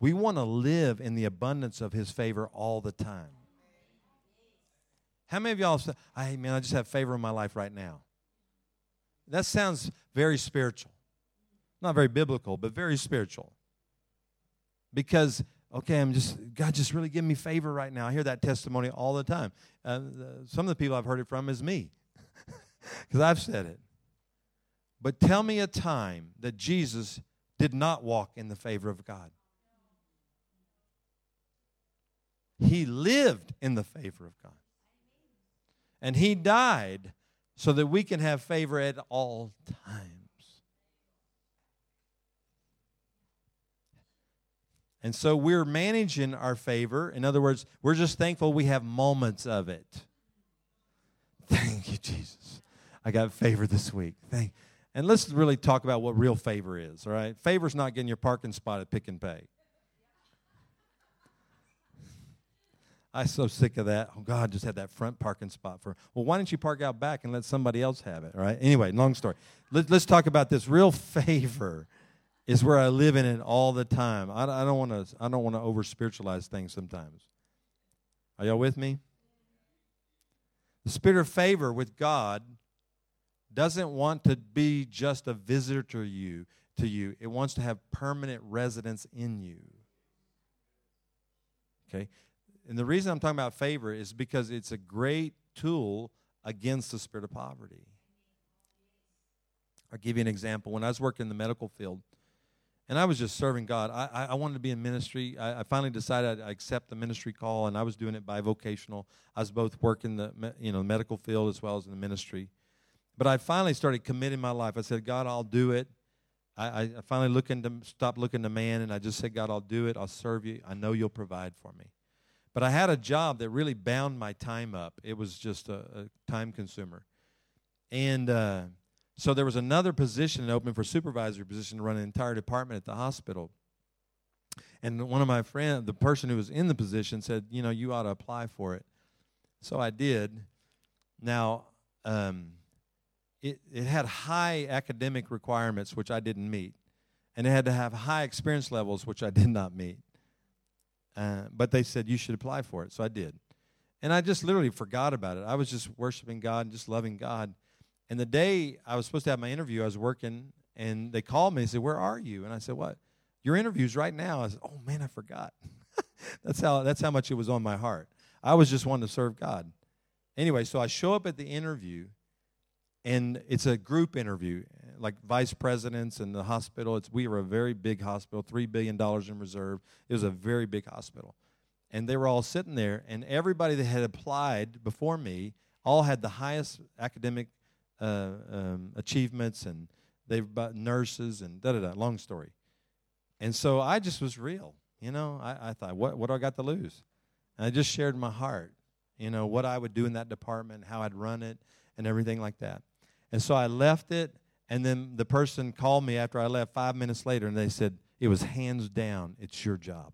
We want to live in the abundance of his favor all the time. How many of y'all say, hey man, I just have favor in my life right now? That sounds very spiritual. Not very biblical, but very spiritual. Because okay, I'm just, God just really giving me favor right now. I hear that testimony all the time. Uh, some of the people I've heard it from is me, because I've said it. But tell me a time that Jesus did not walk in the favor of God. He lived in the favor of God. And he died so that we can have favor at all times. And so we're managing our favor. In other words, we're just thankful we have moments of it. Thank you, Jesus. I got favor this week. Thank. And let's really talk about what real favor is, all right? Favor's not getting your parking spot at Pick and Pay. I'm so sick of that. Oh, God, just had that front parking spot for. Well, why don't you park out back and let somebody else have it, all right? Anyway, long story. Let, us talk about this real favor is where I live in it all the time. I, I don't want to. I don't want to over spiritualize things sometimes. Are y'all with me? The spirit of favor with God doesn't want to be just a visitor to you. To you, it wants to have permanent residence in you. Okay, and the reason I'm talking about favor is because it's a great tool against the spirit of poverty. I'll give you an example. When I was working in the medical field, and I was just serving God. I, I wanted to be in ministry. I, I finally decided I'd accept the ministry call, and I was doing it bivocational. I was both working in the you know medical field as well as in the ministry. But I finally started committing my life. I said, God, I'll do it. I, I finally looking to stop looking to man, and I just said, God, I'll do it. I'll serve you. I know you'll provide for me. But I had a job that really bound my time up. It was just a, a time consumer, and. Uh, so there was another position open for supervisory position to run an entire department at the hospital. And one of my friends, the person who was in the position, said, "You know, you ought to apply for it." So I did. Now, um, it it had high academic requirements, which I didn't meet, and it had to have high experience levels, which I did not meet. Uh, but they said you should apply for it, so I did. And I just literally forgot about it. I was just worshiping God and just loving God. And the day I was supposed to have my interview, I was working, and they called me and said, "Where are you?" And I said, "What? Your interview's right now." I said, "Oh man, I forgot." that's how that's how much it was on my heart. I was just wanting to serve God. Anyway, so I show up at the interview, and it's a group interview. like vice presidents and the hospital. It's we were a very big hospital, three billion dollars in reserve. It was a very big hospital, and they were all sitting there, and everybody that had applied before me all had the highest academic uh, um, achievements, and they've got nurses and da da da. Long story, and so I just was real. You know, I, I thought, what what do I got to lose? And I just shared my heart. You know what I would do in that department, how I'd run it, and everything like that. And so I left it, and then the person called me after I left five minutes later, and they said, It was hands down, it's your job.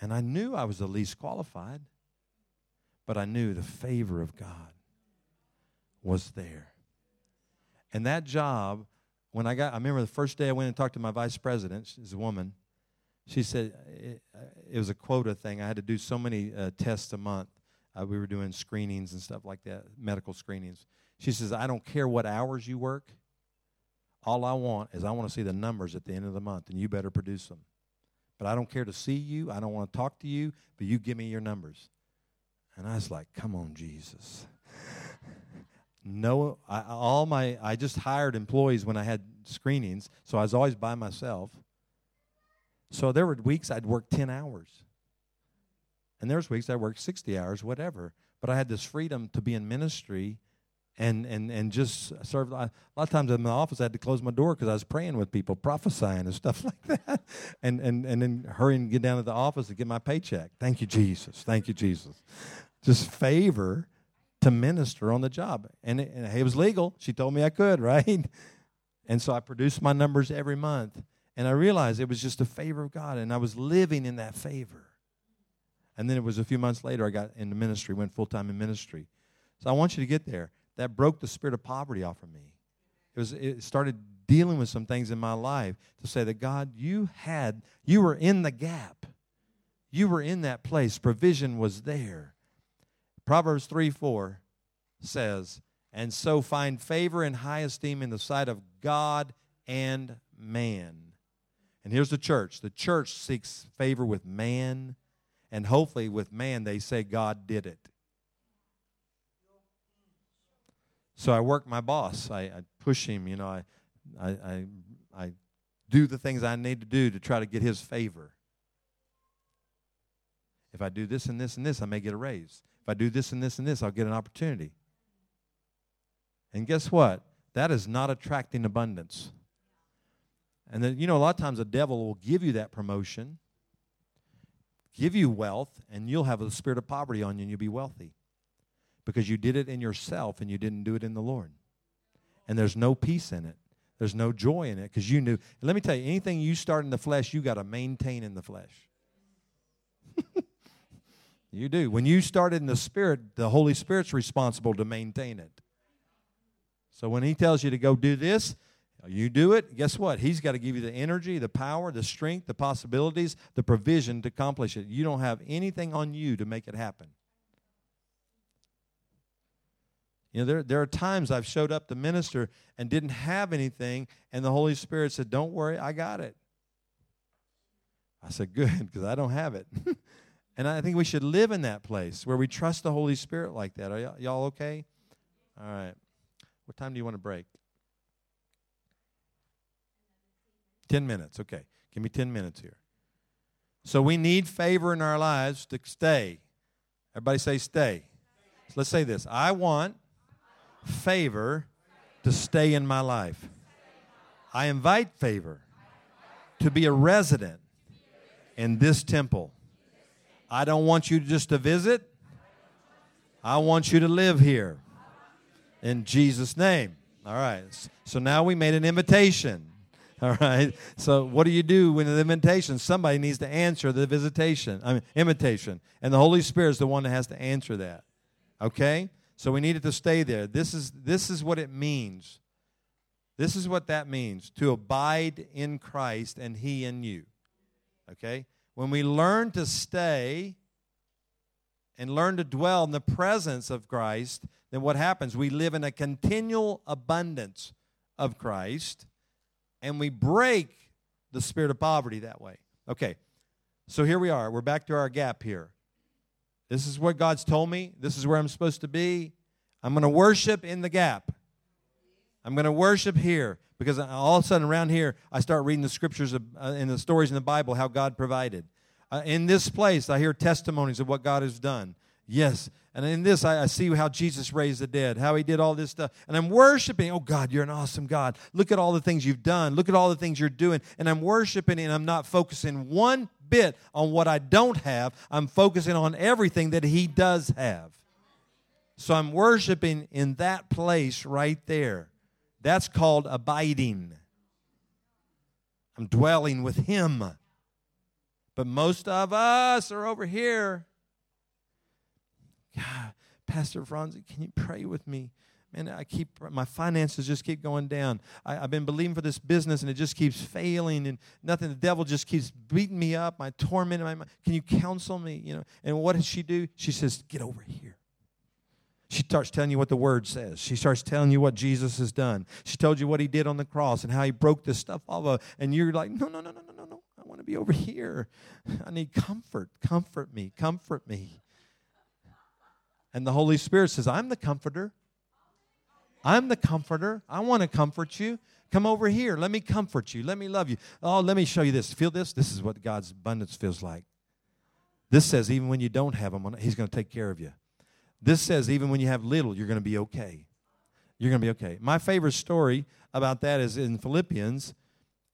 And I knew I was the least qualified, but I knew the favor of God was there. And that job, when I got, I remember the first day I went and talked to my vice president, she's a woman. She said it, it was a quota thing. I had to do so many uh, tests a month. Uh, we were doing screenings and stuff like that, medical screenings. She says, I don't care what hours you work. All I want is I want to see the numbers at the end of the month, and you better produce them. But I don't care to see you. I don't want to talk to you, but you give me your numbers. And I was like, come on, Jesus. no, I, all my, I just hired employees when I had screenings, so I was always by myself. So there were weeks I'd work 10 hours. And there's weeks I worked 60 hours, whatever. But I had this freedom to be in ministry and and and just serve. A lot of times in the office, I had to close my door because I was praying with people, prophesying and stuff like that, and and and then hurry and get down to the office to get my paycheck. Thank you, Jesus. Thank you, Jesus. Just favor to minister on the job, and it, and it was legal. She told me I could, right? And so I produced my numbers every month, and I realized it was just a favor of God, and I was living in that favor. And then it was a few months later I got into ministry, went full time in ministry. So I want you to get there that broke the spirit of poverty off of me. It, was, it started dealing with some things in my life to say that God, you had, you were in the gap. You were in that place. Provision was there. Proverbs 3 4 says, And so find favor and high esteem in the sight of God and man. And here's the church the church seeks favor with man, and hopefully with man, they say God did it. So I work my boss. I, I push him. You know, I, I, I, I do the things I need to do to try to get his favor. If I do this and this and this, I may get a raise. If I do this and this and this, I'll get an opportunity. And guess what? That is not attracting abundance. And then, you know, a lot of times the devil will give you that promotion, give you wealth, and you'll have the spirit of poverty on you and you'll be wealthy because you did it in yourself and you didn't do it in the Lord. And there's no peace in it. There's no joy in it because you knew. let me tell you, anything you start in the flesh, you got to maintain in the flesh. you do. When you start in the spirit, the Holy Spirit's responsible to maintain it. So when He tells you to go do this, you do it, guess what? He's got to give you the energy, the power, the strength, the possibilities, the provision to accomplish it. You don't have anything on you to make it happen. You know, there, there are times I've showed up to minister and didn't have anything, and the Holy Spirit said, Don't worry, I got it. I said, Good, because I don't have it. and I think we should live in that place where we trust the Holy Spirit like that. Are y- y'all okay? All right. What time do you want to break? 10 minutes. Okay. Give me 10 minutes here. So we need favor in our lives to stay. Everybody say stay. So let's say this I want favor to stay in my life. I invite favor to be a resident in this temple. I don't want you just to visit. I want you to live here. In Jesus' name. All right. So now we made an invitation. All right. So what do you do when the invitation? Somebody needs to answer the visitation. I mean invitation. And the Holy Spirit is the one that has to answer that. Okay? So we needed to stay there. This is, this is what it means. This is what that means to abide in Christ and He in you. Okay? When we learn to stay and learn to dwell in the presence of Christ, then what happens? We live in a continual abundance of Christ and we break the spirit of poverty that way. Okay, so here we are. We're back to our gap here. This is what God's told me. This is where I'm supposed to be. I'm going to worship in the gap. I'm going to worship here because all of a sudden around here I start reading the scriptures of, uh, and the stories in the Bible how God provided. Uh, in this place, I hear testimonies of what God has done. Yes. And in this, I, I, see how Jesus raised the dead, how he did all this stuff. And I'm worshiping. Oh, God, you're an awesome God. Look at all the things you've done. Look at all the things you're doing. And I'm worshiping, and I'm not focusing one bit on what I don't have. I'm focusing on everything that he does have. So I'm worshiping in that place right there. That's called abiding. I'm dwelling with him. But most of us are over here God, Pastor Franzi, can you pray with me? Man, I keep my finances just keep going down. I, have been believing for this business and it just keeps failing and nothing. The devil just keeps beating me up. My torment. My, can you counsel me? You know. And what does she do? She says, "Get over here." She starts telling you what the word says. She starts telling you what Jesus has done. She told you what he did on the cross and how he broke this stuff off of. And you're like, no, no, no, no, no, no, no. I want to be over here. I need comfort. Comfort me. Comfort me. And the Holy Spirit says, I'm the comforter. I'm the comforter. I want to comfort you. Come over here. Let me comfort you. Let me love you. Oh, let me show you this. Feel this? This is what God's abundance feels like. This says, even when you don't have Him, He's going to take care of you. This says, even when you have little, you're going to be okay. You're going to be okay. My favorite story about that is in Philippians.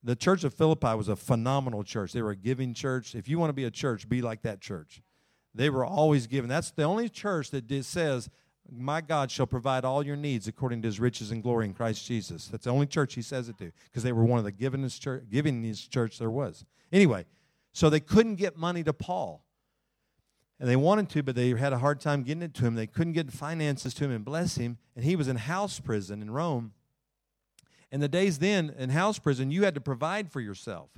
The church of Philippi was a phenomenal church. They were a giving church. If you want to be a church, be like that church. They were always giving. That's the only church that says, My God shall provide all your needs according to his riches and glory in Christ Jesus. That's the only church he says it to because they were one of the givingest church, givingest church there was. Anyway, so they couldn't get money to Paul. And they wanted to, but they had a hard time getting it to him. They couldn't get finances to him and bless him. And he was in house prison in Rome. And the days then in house prison, you had to provide for yourself.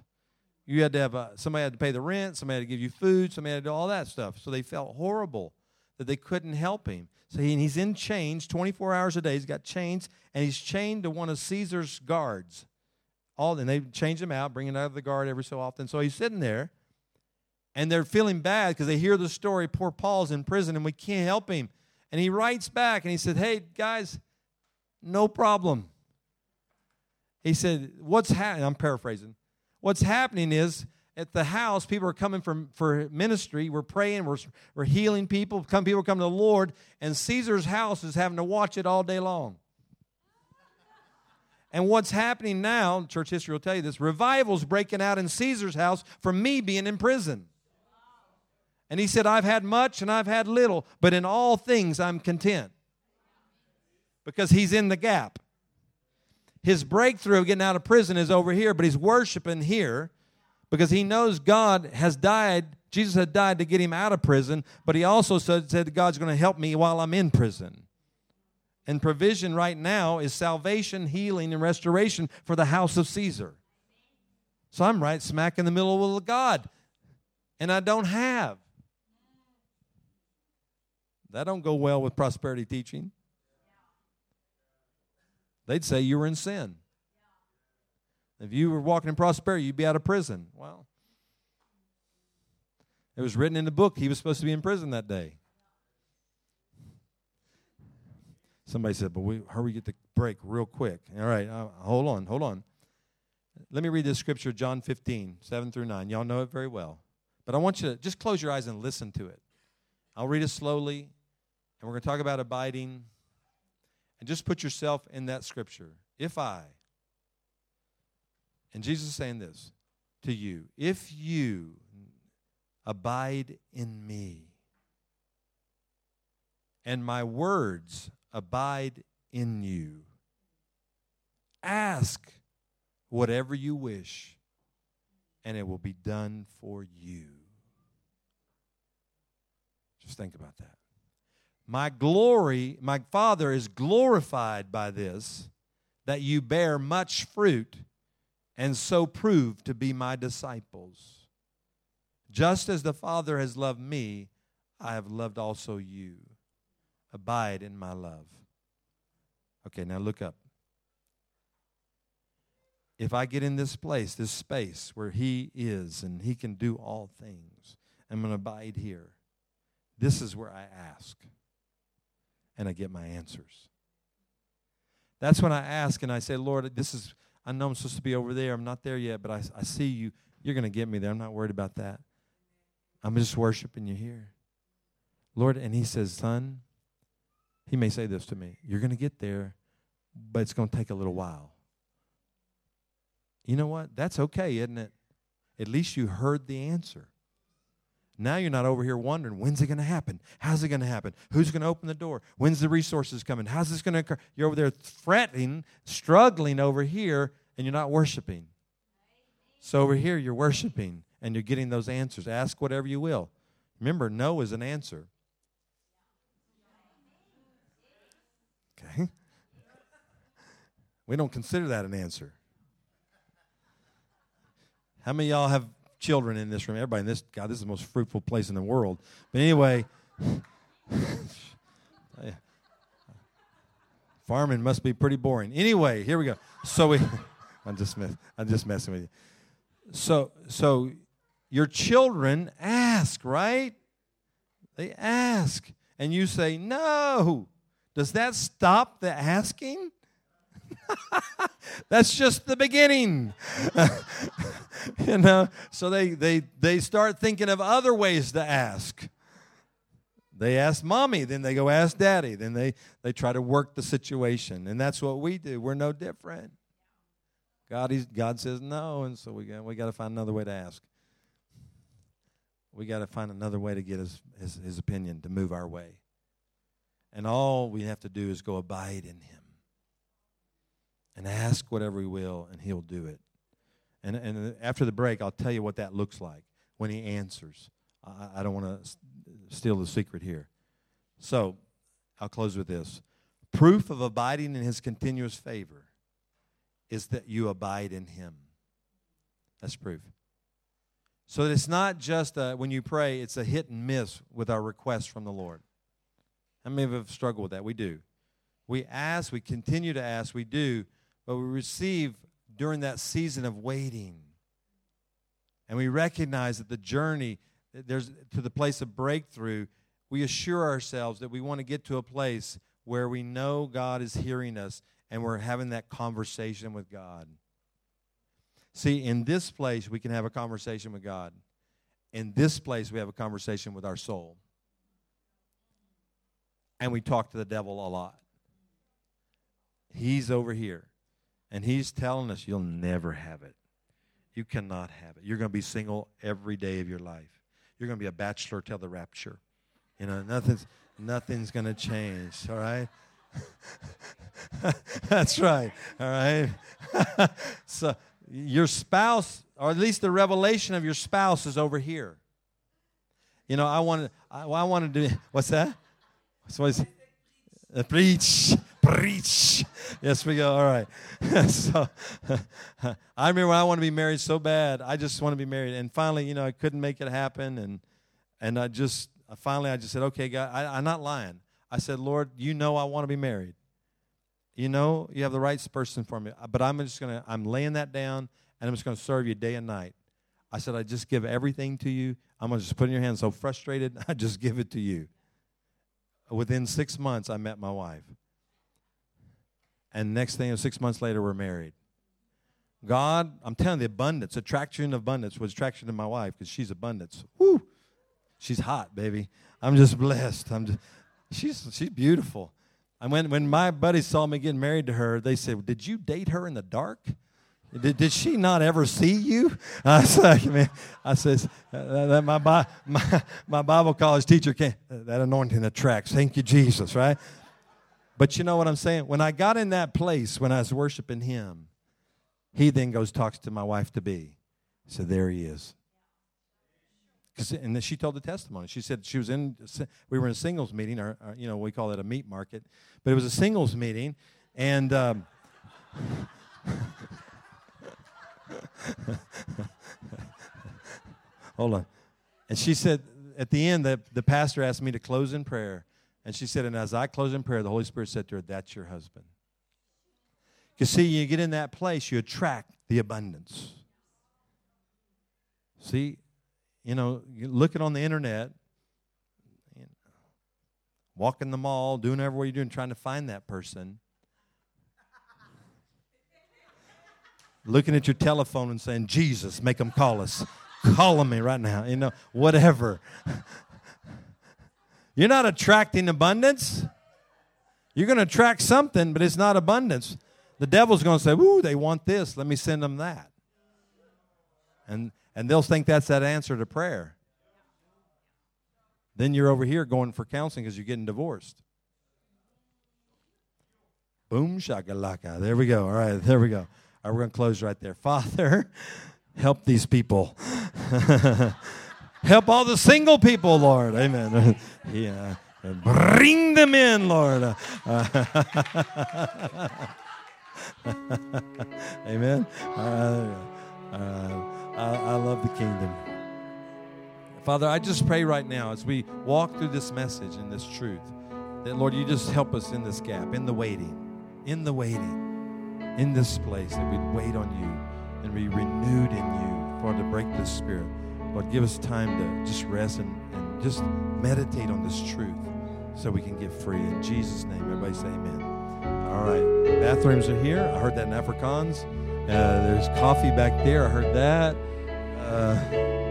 You had to have a, somebody had to pay the rent, somebody had to give you food, somebody had to do all that stuff. So they felt horrible that they couldn't help him. So he, he's in chains 24 hours a day. He's got chains, and he's chained to one of Caesar's guards. All and they change him out, bring him out of the guard every so often. So he's sitting there, and they're feeling bad because they hear the story. Poor Paul's in prison, and we can't help him. And he writes back, and he said, "Hey guys, no problem." He said, "What's happening?" I'm paraphrasing what's happening is at the house, people are coming from for ministry. We're praying, we're, we're healing people. Come, people come to the Lord, and Caesar's house is having to watch it all day long. And what's happening now, church history will tell you this revival's breaking out in Caesar's house from me being in prison. And he said, I've had much and I've had little, but in all things I'm content. Because he's in the gap. His breakthrough getting out of prison is over here, but he's worshiping here because he knows God has died. Jesus had died to get him out of prison, but he also said, said God's going to help me while I'm in prison. And provision right now is salvation, healing, and restoration for the house of Caesar. So I'm right smack in the middle of God, and I don't have. That don't go well with prosperity teaching they'd say you were in sin. If you were walking in prosperity, you'd be out of prison. Well, it was written in the book he was supposed to be in prison that day. Somebody said, but we hurry get the break real quick. All right, uh, hold on, hold on. Let me read this scripture, John 15, 7 through 9. Y'all know it very well. But I want you to just close your eyes and listen to it. I'll read it slowly, and we're going to talk about abiding and just put yourself in that scripture. If I, and Jesus is saying this to you, if you abide in me, and my words abide in you, ask whatever you wish, and it will be done for you. Just think about that. My glory, my Father is glorified by this, that you bear much fruit and so prove to be my disciples. Just as the Father has loved me, I have loved also you. Abide in my love. Okay, now look up. If I get in this place, this space where He is and He can do all things, I'm going to abide here. This is where I ask and I get my answers. That's when I ask and I say, Lord, this is, I know I'm supposed to be over there. I'm not there yet, but I, I see you. You're going to get me there. I'm not worried about that. I'm just worshiping you here. Lord, and he says, Son, he may say this to me You're going to get there, but it's going to take a little while. You know what? That's okay, isn't it? At least you heard the answer. Now you're not over here wondering, when's it going to happen? How's it going to happen? Who's going to open the door? When's the resources coming? How's this going to occur? You're over there fretting, struggling over here, and you're not worshiping. So over here, you're worshiping and you're getting those answers. Ask whatever you will. Remember, no is an answer. Okay? We don't consider that an answer. How many y'all have children in this room? Everybody in this, God, this is the most fruitful place in the world. But anyway, farming must be pretty boring. Anyway, here we go. So we, I'm just, mess, I'm just messing with you. So, so your children ask, right? They ask, and you say no. Does that stop the asking? That's just the beginning. you know, so they, they, they start thinking of other ways to ask. They ask mommy, then they go ask daddy, then they, they try to work the situation. And that's what we do. We're no different. God, he's, God says no, and so we got, we got to find another way to ask. We got to find another way to get his, his, his opinion, to move our way. And all we have to do is go abide in him and ask whatever we will, and he'll do it. And, and after the break, I'll tell you what that looks like when he answers. I, I don't want to steal the secret here. So I'll close with this proof of abiding in his continuous favor is that you abide in him. That's proof. So it's not just a, when you pray, it's a hit and miss with our requests from the Lord. How many of have struggled with that? We do. We ask, we continue to ask, we do, but we receive during that season of waiting. And we recognize that the journey there's to the place of breakthrough, we assure ourselves that we want to get to a place where we know God is hearing us and we're having that conversation with God. See, in this place, we can have a conversation with God. In this place, we have a conversation with our soul. And we talk to the devil a lot. He's over here. And he's telling us, you'll never have it. You cannot have it. You're going to be single every day of your life. You're going to be a bachelor till the rapture. You know, nothing's, nothing's going to change, all right? That's right, all right? so your spouse, or at least the revelation of your spouse, is over here. You know, I wanted, I, I wanted to, what's that? What's, uh, preach preach. Yes, we go. All right. so I remember I want to be married so bad. I just want to be married. And finally, you know, I couldn't make it happen. And and I just finally I just said, okay, God, I, I'm not lying. I said, Lord, you know I want to be married. You know you have the right person for me. But I'm just gonna I'm laying that down and I'm just gonna serve you day and night. I said, I just give everything to you. I'm gonna just put in your hands. So frustrated, I just give it to you. Within six months, I met my wife. And next thing, six months later, we're married. God, I'm telling you, the abundance, attraction of abundance was attraction to my wife because she's abundance. Woo! She's hot, baby. I'm just blessed. I'm just, she's, she's beautiful. And when, when my buddies saw me getting married to her, they said, Did you date her in the dark? Did, did she not ever see you? I said, man, I says, uh, that my, my, my Bible college teacher can't, that anointing attracts. Thank you, Jesus, right? But you know what I'm saying? When I got in that place, when I was worshiping him, he then goes, talks to my wife to be. So there he is. And then she told the testimony. She said she was in, we were in a singles meeting, or, or you know, we call it a meat market, but it was a singles meeting. And, um, hold on. And she said, at the end, the, the pastor asked me to close in prayer. And she said, and as I close in prayer, the Holy Spirit said to her, That's your husband. You see, you get in that place, you attract the abundance. See, you know, you look it on the internet, you know, walking the mall, doing whatever you're doing, trying to find that person. looking at your telephone and saying, Jesus, make them call us. Call me right now. You know, whatever. You're not attracting abundance. You're going to attract something, but it's not abundance. The devil's going to say, Ooh, they want this. Let me send them that. And, and they'll think that's that answer to prayer. Then you're over here going for counseling because you're getting divorced. Boom, shakalaka. There we go. All right, there we go. All right, we're going to close right there. Father, help these people. help all the single people, Lord. Amen. yeah. Bring them in, Lord. Amen. Uh, uh, I, I love the kingdom. Father, I just pray right now as we walk through this message and this truth that, Lord, you just help us in this gap, in the waiting, in the waiting, in this place, that we'd wait on you and be renewed in you, for to break this spirit. Lord, give us time to just rest and, and just meditate on this truth so we can get free. In Jesus' name, everybody say amen. All right. Bathrooms are here. I heard that in Afrikaans. Uh, there's coffee back there. I heard that. Uh,